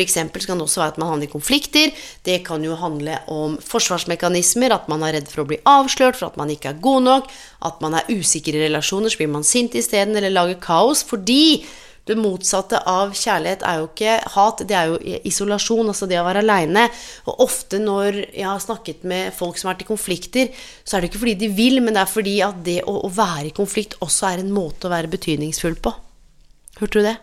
Eksempel kan det også være at man havner i konflikter. Det kan jo handle om forsvarsmekanismer, at man er redd for å bli avslørt, for at man ikke er god nok, at man er usikker i relasjoner, så blir man sint isteden, eller lager kaos fordi det motsatte av kjærlighet er jo ikke hat, det er jo isolasjon, altså det å være aleine. Og ofte når jeg har snakket med folk som har vært i konflikter, så er det ikke fordi de vil, men det er fordi at det å, å være i konflikt også er en måte å være betydningsfull på. Hørte du det?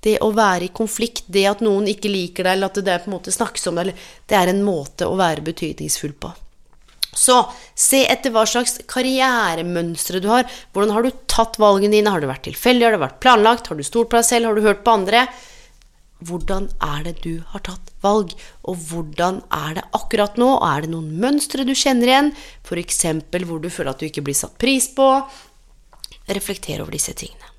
Det å være i konflikt, det at noen ikke liker deg, eller at det er på en måte snakkes om deg, det er en måte å være betydningsfull på. Så se etter hva slags karrieremønstre du har. Hvordan har du tatt valgene dine? Har det vært tilfeldig? Har det vært planlagt? Har du stolt på deg selv? Har du hørt på andre? Hvordan er det du har tatt valg? Og hvordan er det akkurat nå? Er det noen mønstre du kjenner igjen? F.eks. hvor du føler at du ikke blir satt pris på? Reflekter over disse tingene.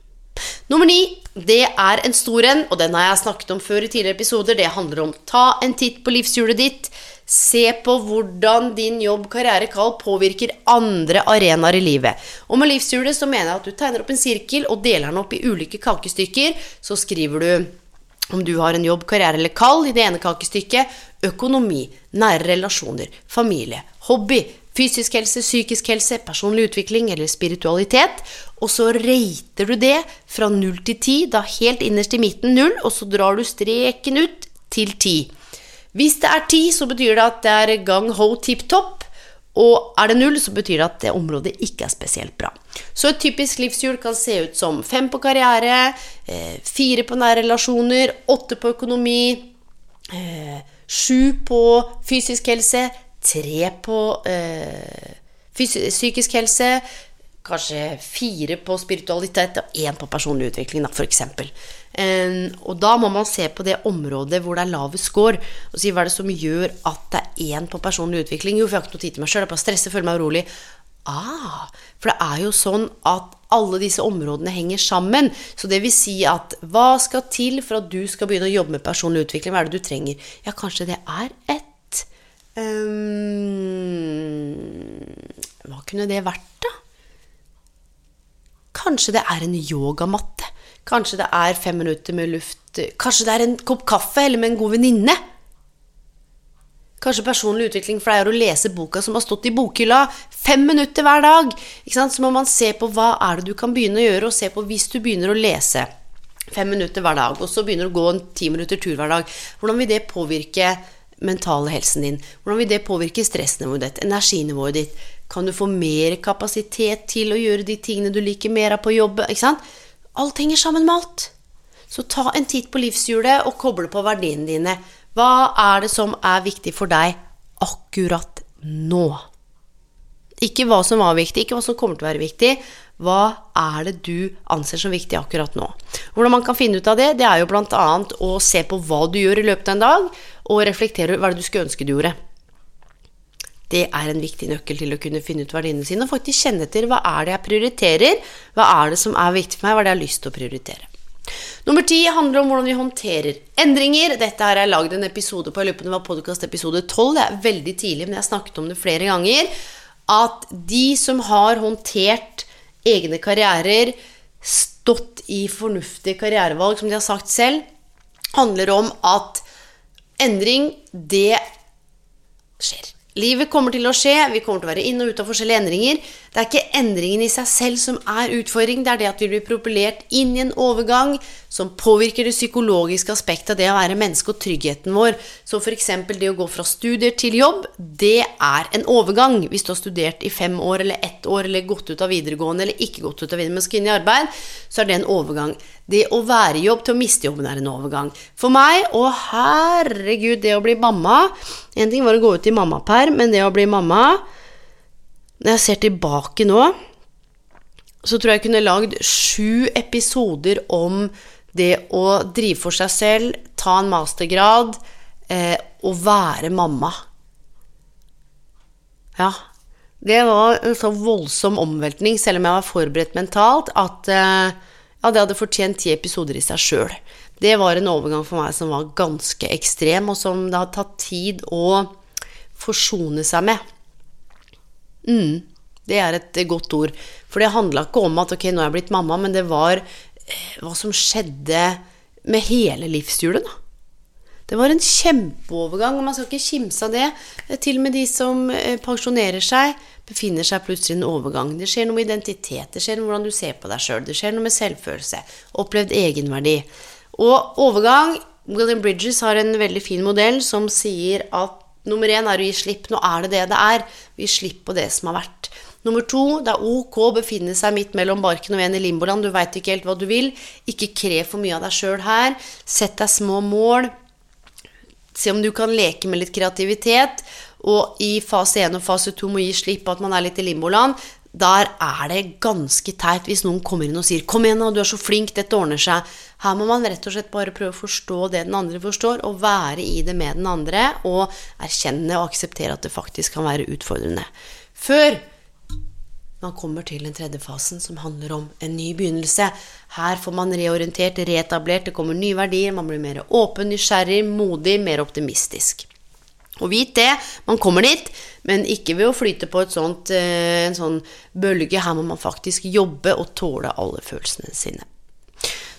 Nummer ni, det er en stor en, og den har jeg snakket om før i tidligere episoder. Det handler om ta en titt på livshjulet ditt. Se på hvordan din jobb, karriere, kall påvirker andre arenaer i livet. Og med livshjulet så mener jeg at du tegner opp en sirkel og deler den opp i ulike kakestykker. Så skriver du om du har en jobb, karriere eller kall i det ene kakestykket. Økonomi, nære relasjoner, familie, hobby, fysisk helse, psykisk helse, personlig utvikling eller spiritualitet. Og så rater du det fra null til ti, da helt innerst i midten null, og så drar du streken ut til ti. Hvis det er ti, så betyr det at det er gang ho tipp topp. Og er det null, så betyr det at det området ikke er spesielt bra. Så et typisk livshjul kan se ut som fem på karriere, eh, fire på nære relasjoner, åtte på økonomi, eh, sju på fysisk helse, tre på eh, psykisk helse, kanskje fire på spiritualitet og én på personlig utvikling, da, f.eks. Um, og da må man se på det området hvor det er lavest score, og si hva er det som gjør at det er én på personlig utvikling. Jo, for jeg har ikke noe tid til meg sjøl, jeg bare stresser, føler meg urolig. Ah, for det er jo sånn at alle disse områdene henger sammen. Så det vil si at hva skal til for at du skal begynne å jobbe med personlig utvikling? Hva er det du trenger? Ja, kanskje det er et um, Hva kunne det vært, da? Kanskje det er en yogamatte. Kanskje det er fem minutter med luft. Kanskje det er en kopp kaffe eller med en god venninne. Kanskje personlig utvikling for deg er å lese boka som har stått i bokhylla fem minutter hver dag. Så må man se på hva er det du kan begynne å gjøre, og se på hvis du begynner å lese fem minutter hver dag, og så begynner du å gå en ti minutter tur hver dag, hvordan vil det påvirke mentale helsen din? Hvordan vil det påvirke stressnivået ditt, energinivået ditt? Kan du få mer kapasitet til å gjøre de tingene du liker mer av på jobb? Ikke sant? Alt henger sammen med alt. Så ta en titt på livshjulet og koble på verdiene dine. Hva er det som er viktig for deg akkurat nå? Ikke hva som var viktig, ikke hva som kommer til å være viktig. Hva er det du anser som viktig akkurat nå? Hvordan man kan finne ut av det, det er jo bl.a. å se på hva du gjør i løpet av en dag, og reflektere over hva du skulle ønske du gjorde. Det er en viktig nøkkel til å kunne finne ut verdiene sine og faktisk kjenne etter hva er det jeg prioriterer, hva er det som er viktig for meg, hva er det jeg har lyst til å prioritere. Nummer ti handler om hvordan vi håndterer endringer. Dette har jeg lagd en episode på, i løpet av podkast episode 12, det er veldig tidlig, men jeg har snakket om det flere ganger at de som har håndtert egne karrierer, stått i fornuftige karrierevalg, som de har sagt selv, handler om at endring, det skjer. Livet kommer til å skje, vi kommer til å være inn og ut av forskjellige endringer. Det er ikke endringen i seg selv som er utfordring, det er det at vi blir propellert inn i en overgang som påvirker det psykologiske aspektet av det å være menneske og tryggheten vår. Så f.eks. det å gå fra studier til jobb, det er en overgang. Hvis du har studert i fem år eller ett år eller gått ut av videregående eller ikke gått ut av videregående, men skal inn i arbeid, så er det en overgang. Det å være i jobb til å miste jobben er en overgang. For meg, å herregud, det å bli mamma En ting var å gå ut i mammaperm, men det å bli mamma Når jeg ser tilbake nå, så tror jeg jeg kunne lagd sju episoder om det å drive for seg selv, ta en mastergrad eh, og være mamma. Ja. Det var en så voldsom omveltning, selv om jeg var forberedt mentalt, at eh, ja, det hadde fortjent ti episoder i seg sjøl. Det var en overgang for meg som var ganske ekstrem, og som det har tatt tid å forsone seg med. Mm, det er et godt ord. For det handla ikke om at ok, nå er jeg blitt mamma, men det var eh, hva som skjedde med hele livshjulet, da. Det var en kjempeovergang, og man skal ikke kimse av det. Til og med de som eh, pensjonerer seg, befinner seg plutselig i en overgang. Det skjer noe med identitet, det skjer noe med hvordan du ser på deg sjøl, det skjer noe med selvfølelse, opplevd egenverdi. Og overgang William Bridges har en veldig fin modell som sier at nummer én er å gi slipp. Nå er det det det er. Vi slipp på det som har vært. Nummer to, det er ok å befinne seg midt mellom barken og veden i limboland. Du veit ikke helt hva du vil. Ikke krev for mye av deg sjøl her. Sett deg små mål. Se om du kan leke med litt kreativitet. Og i fase 1 og fase 2 må gi slipp på at man er litt i limboland. Der er det ganske teit hvis noen kommer inn og sier 'Kom igjen, du er så flink, dette ordner seg'. Her må man rett og slett bare prøve å forstå det den andre forstår, og være i det med den andre, og erkjenne og akseptere at det faktisk kan være utfordrende. Før man kommer til den tredje fasen, som handler om en ny begynnelse. Her får man reorientert, reetablert, det kommer nye verdier, man blir mer åpen, nysgjerrig, modig, mer optimistisk. Og vit det, man kommer dit, men ikke ved å flyte på sånt, eh, en sånn bølge. Her må man faktisk jobbe og tåle alle følelsene sine.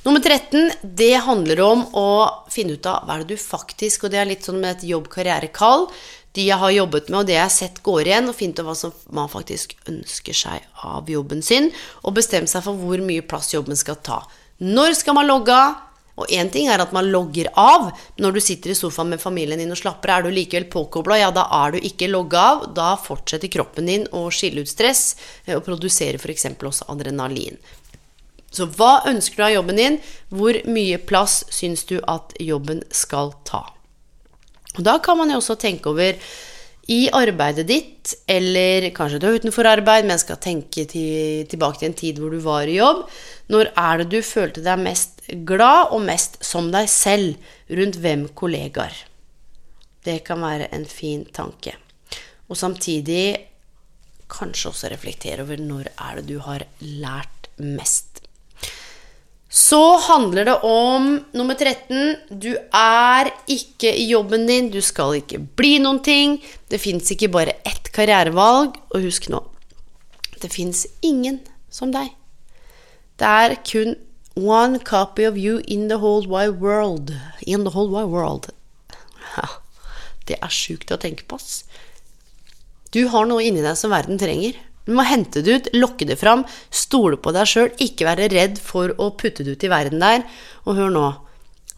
Nummer 13, det handler om å finne ut av hva er det du faktisk Og det er litt sånn med et jobb-karriere-kall de jeg har jobbet med, og det jeg har sett går igjen, og finne ut hva som man faktisk ønsker seg av jobben sin, og bestemme seg for hvor mye plass jobben skal ta. Når skal man logge av? Og én ting er at man logger av. Når du sitter i sofaen med familien din og slapper er du likevel påkobla, ja, da er du ikke logga av. Da fortsetter kroppen din å skille ut stress eh, og produsere f.eks. også adrenalin. Så hva ønsker du av jobben din? Hvor mye plass syns du at jobben skal ta? Og da kan man jo også tenke over I arbeidet ditt, eller kanskje du er utenfor arbeid, men skal tenke til, tilbake til en tid hvor du var i jobb, når er det du følte deg mest glad og mest som deg selv rundt hvem kollegaer? Det kan være en fin tanke. Og samtidig kanskje også reflektere over når er det du har lært mest. Så handler det om nummer 13. Du er ikke i jobben din. Du skal ikke bli noen ting. Det fins ikke bare ett karrierevalg. Og husk nå det fins ingen som deg. Det er kun one copy of you in the whole wide world. In the whole wide world. Det er sjukt å tenke på, ass. Du har noe inni deg som verden trenger. Du må hente det ut, lokke det fram, stole på deg sjøl, ikke være redd for å putte det ut i verden der. Og hør nå.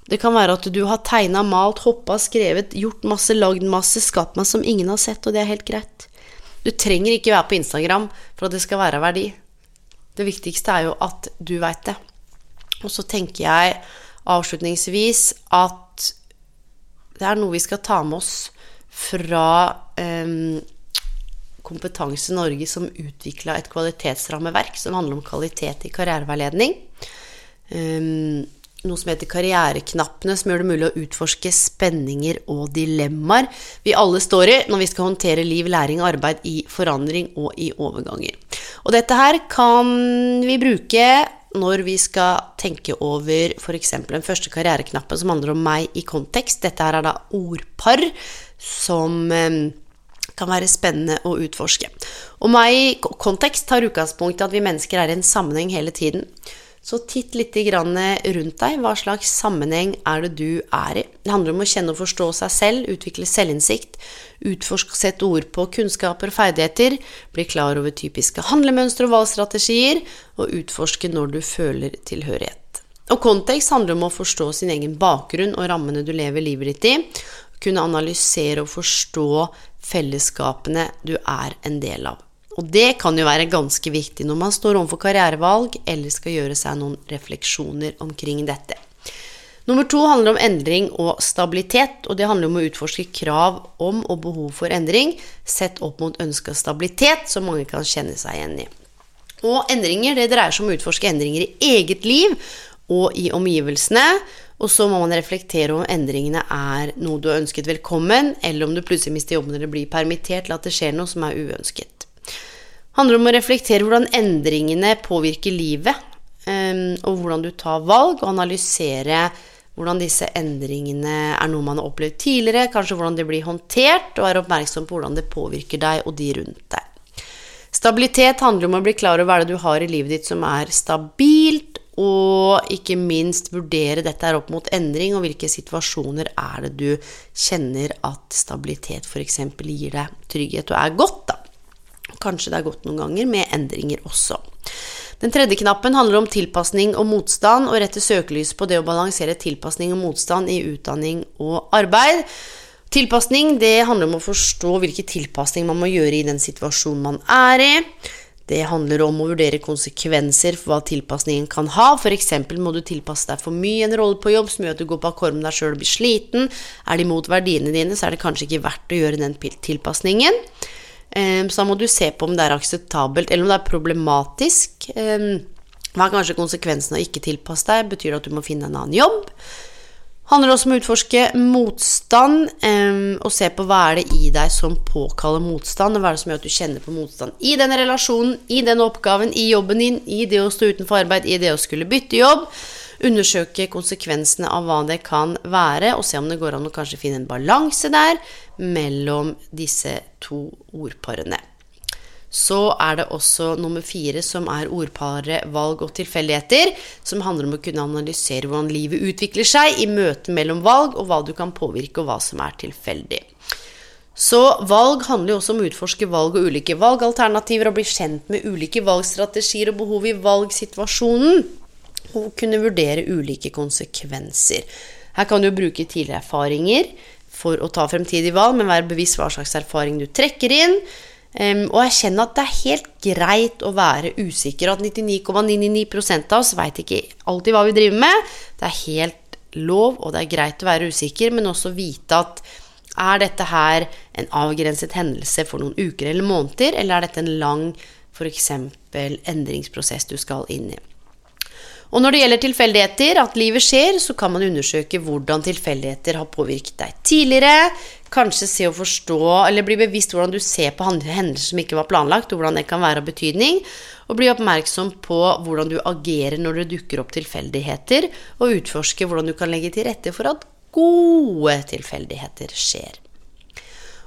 Det kan være at du har tegna, malt, hoppa, skrevet, gjort masse, lagd masse, skapt meg som ingen har sett, og det er helt greit. Du trenger ikke være på Instagram for at det skal være verdi. Det viktigste er jo at du veit det. Og så tenker jeg avslutningsvis at det er noe vi skal ta med oss fra um, Kompetanse Norge som utvikla et kvalitetsrammeverk som handler om kvalitet i karriereveiledning. Um, noe som heter Karriereknappene, som gjør det mulig å utforske spenninger og dilemmaer vi alle står i når vi skal håndtere liv, læring og arbeid i forandring og i overganger. Og dette her kan vi bruke når vi skal tenke over f.eks. den første karriereknappen som handler om meg i kontekst. Dette her er da ordpar som um, kan være spennende å utforske. Og meg kontekst tar utgangspunkt i at vi mennesker er i en sammenheng hele tiden. Så titt litt rundt deg. Hva slags sammenheng er det du er i? Det handler om å kjenne og forstå seg selv, utvikle selvinnsikt, utforske og sette ord på kunnskaper og ferdigheter, bli klar over typiske handlemønstre og valgstrategier, og utforske når du føler tilhørighet. Og kontekst handler om å forstå sin egen bakgrunn og rammene du lever livet ditt i, kunne analysere og forstå fellesskapene du er en del av. Og det kan jo være ganske viktig når man står overfor karrierevalg eller skal gjøre seg noen refleksjoner omkring dette. Nummer to handler om endring og stabilitet, og det handler om å utforske krav om og behov for endring sett opp mot ønska stabilitet, som mange kan kjenne seg igjen i. Og endringer det dreier seg om å utforske endringer i eget liv og i omgivelsene, og så må man reflektere om endringene er noe du har ønsket velkommen, eller om du plutselig mister jobben eller blir permittert, eller at det skjer noe som er uønsket. Det handler om å reflektere hvordan endringene påvirker livet, ehm, og hvordan du tar valg, og analysere hvordan disse endringene er noe man har opplevd tidligere, kanskje hvordan det blir håndtert, og er oppmerksom på hvordan det påvirker deg og de rundt deg. Stabilitet handler om å bli klar over hva det du har i livet ditt som er stabilt, og ikke minst vurdere dette her opp mot endring, og hvilke situasjoner er det du kjenner at stabilitet f.eks. gir deg trygghet og er godt, da. Kanskje det er godt noen ganger med endringer også. Den tredje knappen handler om tilpasning og motstand, og retter søkelys på det å balansere tilpasning og motstand i utdanning og arbeid. Tilpasning det handler om å forstå hvilke tilpasninger man må gjøre i den situasjonen man er i. Det handler om å vurdere konsekvenser for hva tilpasningen kan ha. F.eks. må du tilpasse deg for mye en rolle på jobb som gjør at du går på akkord med deg sjøl og blir sliten. Er det imot verdiene dine, så er det kanskje ikke verdt å gjøre den tilpasningen. Ehm, så da må du se på om det er akseptabelt, eller om det er problematisk. Ehm, hva er kanskje konsekvensen av ikke tilpasse deg? Betyr det at du må finne en annen jobb? Handler også om å utforske motstand og se på hva er det i deg som påkaller motstand, og hva er det som gjør at du kjenner på motstand i denne relasjonen, i denne oppgaven, i jobben din, i det å stå utenfor arbeid, i det å skulle bytte jobb. Undersøke konsekvensene av hva det kan være, og se om det går an å kanskje finne en balanse der mellom disse to ordparene så er det også nummer fire, som er ordparet valg og tilfeldigheter, som handler om å kunne analysere hvordan livet utvikler seg i møtet mellom valg, og hva du kan påvirke, og hva som er tilfeldig. Så valg handler jo også om å utforske valg og ulike valgalternativer, og bli kjent med ulike valgstrategier og behov i valgsituasjonen, og kunne vurdere ulike konsekvenser. Her kan du bruke tidligere erfaringer for å ta fremtidig valg, men være bevisst hva slags erfaring du trekker inn. Um, og kjenner at det er helt greit å være usikker. At 99,99% av oss veit ikke alltid hva vi driver med. Det er helt lov, og det er greit å være usikker, men også vite at Er dette her en avgrenset hendelse for noen uker eller måneder, eller er dette en lang f.eks. endringsprosess du skal inn i? Og når det gjelder tilfeldigheter, at livet skjer, så kan man undersøke hvordan tilfeldigheter har påvirket deg tidligere. Kanskje se og forstå, eller bli bevisst hvordan du ser på hendelser som ikke var planlagt, og hvordan det kan være av betydning. Og bli oppmerksom på hvordan du agerer når det dukker opp tilfeldigheter, og utforske hvordan du kan legge til rette for at gode tilfeldigheter skjer.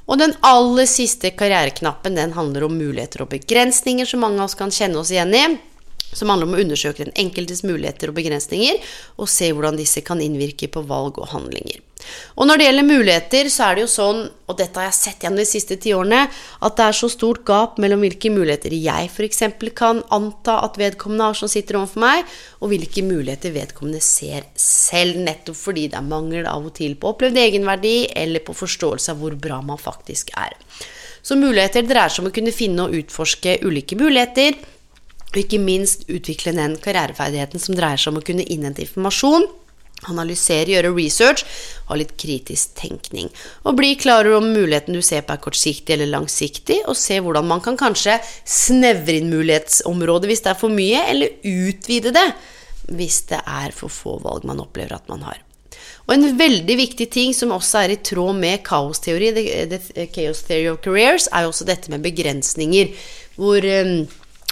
Og den aller siste karriereknappen den handler om muligheter og begrensninger som mange av oss kan kjenne oss igjen i som handler om å undersøke den enkeltes muligheter og begrensninger, og se hvordan disse kan innvirke på valg og handlinger. Og når det gjelder muligheter, så er det jo sånn, og dette har jeg sett gjennom de siste ti årene, at det er så stort gap mellom hvilke muligheter jeg f.eks. kan anta at vedkommende har som sitter overfor meg, og hvilke muligheter vedkommende ser selv, nettopp fordi det er mangel av og til på opplevd egenverdi eller på forståelse av hvor bra man faktisk er. Så muligheter dreier seg om å kunne finne og utforske ulike muligheter og ikke minst utvikle den karriereferdigheten som dreier seg om å kunne innhente informasjon, analysere, gjøre research, ha litt kritisk tenkning. Og bli klar over om muligheten du ser på er kortsiktig eller langsiktig, og se hvordan man kan kanskje snevre inn mulighetsområdet hvis det er for mye, eller utvide det hvis det er for få valg man opplever at man har. Og en veldig viktig ting som også er i tråd med kaosteori, the, the chaos theory of careers, er jo også dette med begrensninger. Hvor um,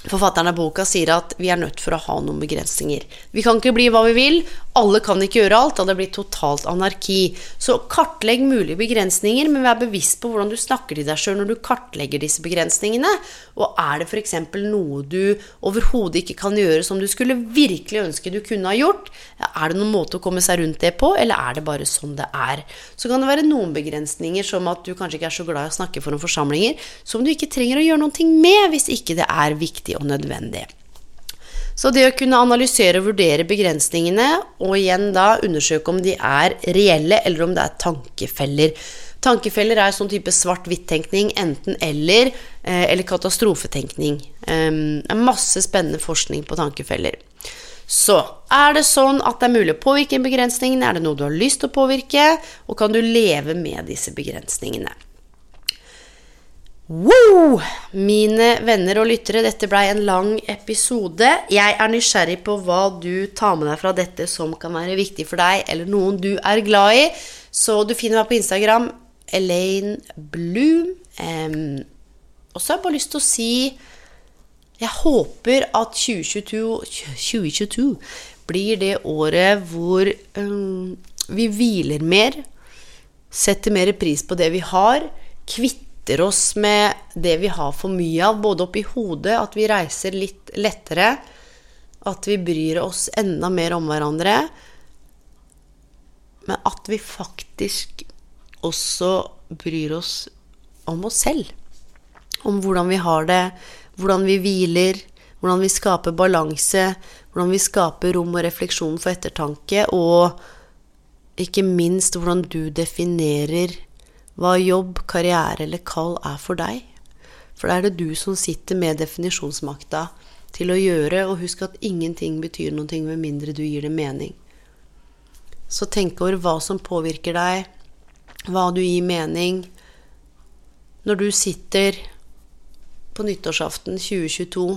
Forfatteren av boka sier at vi er nødt for å ha noen begrensninger. Vi kan ikke bli hva vi vil, alle kan ikke gjøre alt, da det blir totalt anarki. Så kartlegg mulige begrensninger, men vær bevisst på hvordan du snakker til deg sjøl når du kartlegger disse begrensningene. Og er det f.eks. noe du overhodet ikke kan gjøre som du skulle virkelig ønske du kunne ha gjort? Er det noen måte å komme seg rundt det på, eller er det bare sånn det er? Så kan det være noen begrensninger, som at du kanskje ikke er så glad i å snakke foran forsamlinger, som du ikke trenger å gjøre noe med hvis ikke det er viktig og nødvendig. Så det å kunne analysere og vurdere begrensningene, og igjen da undersøke om de er reelle, eller om det er tankefeller. Tankefeller er sånn type svart-hvitt-tenkning, enten-eller, eh, eller katastrofetenkning. Det er masse spennende forskning på tankefeller. Så er det sånn at det er mulig å påvirke begrensningene? Er det noe du har lyst til å påvirke? Og kan du leve med disse begrensningene? Wow! Mine venner og lyttere, dette blei en lang episode. Jeg er nysgjerrig på hva du tar med deg fra dette som kan være viktig for deg, eller noen du er glad i. Så du finner meg på Instagram, Elaine Bloom. Um, og så har jeg bare lyst til å si Jeg håper at 2022, 2022 blir det året hvor um, vi hviler mer, setter mer pris på det vi har, kvitter kvitter oss med det vi har for mye av, både oppi hodet, at vi reiser litt lettere, at vi bryr oss enda mer om hverandre, men at vi faktisk også bryr oss om oss selv. Om hvordan vi har det, hvordan vi hviler, hvordan vi skaper balanse, hvordan vi skaper rom og refleksjon for ettertanke, og ikke minst hvordan du definerer hva jobb, karriere eller kall er for deg. For da er det du som sitter med definisjonsmakta til å gjøre, og husk at ingenting betyr noe med mindre du gir det mening. Så tenk over hva som påvirker deg, hva du gir mening. Når du sitter på nyttårsaften 2022,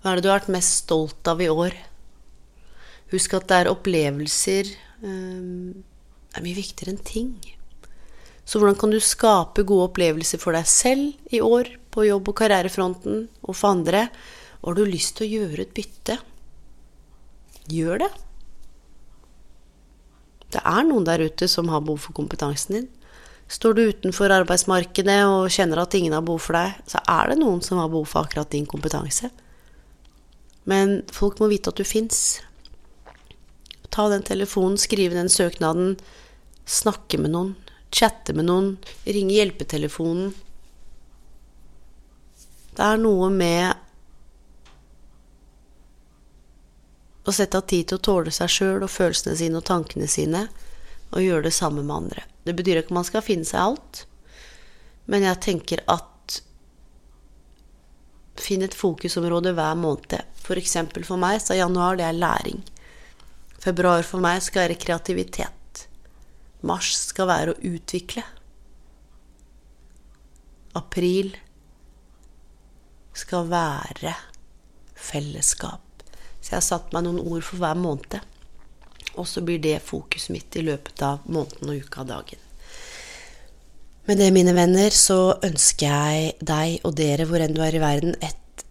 hva er det du har vært mest stolt av i år? Husk at det er opplevelser um, er mye viktigere enn ting. Så hvordan kan du skape gode opplevelser for deg selv i år, på jobb- og karrierefronten, og for andre? Og har du lyst til å gjøre et bytte? Gjør det. Det er noen der ute som har behov for kompetansen din. Står du utenfor arbeidsmarkedet og kjenner at ingen har behov for deg, så er det noen som har behov for akkurat din kompetanse. Men folk må vite at du fins. Ta den telefonen, skrive den søknaden, snakke med noen, chatte med noen, ringe hjelpetelefonen. Det er noe med å sette av tid til å tåle seg sjøl og følelsene sine og tankene sine, og gjøre det samme med andre. Det betyr ikke at man skal finne seg alt, men jeg tenker at Finn et fokusområde hver måned. For eksempel for meg så er januar det er læring. Februar for meg skal være kreativitet. Mars skal være å utvikle. April skal være fellesskap. Så jeg har satt meg noen ord for hver måned. Og så blir det fokuset mitt i løpet av måneden og uka og dagen. Med det, mine venner, så ønsker jeg deg og dere, hvor enn du er i verden, et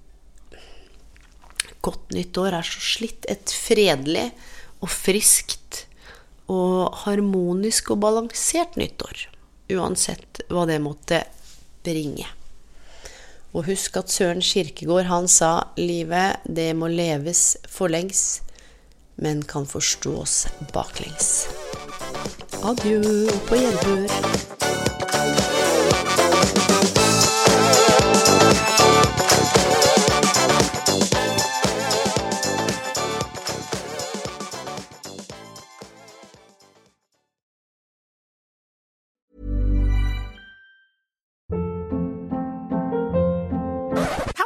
godt nytt år. Er så slitt. Et fredelig og friskt og harmonisk og balansert nyttår. Uansett hva det måtte bringe. Og husk at Søren Kirkegård, han sa livet, det må leves forlengs, men kan forstås baklengs. Adjø på gjenhør.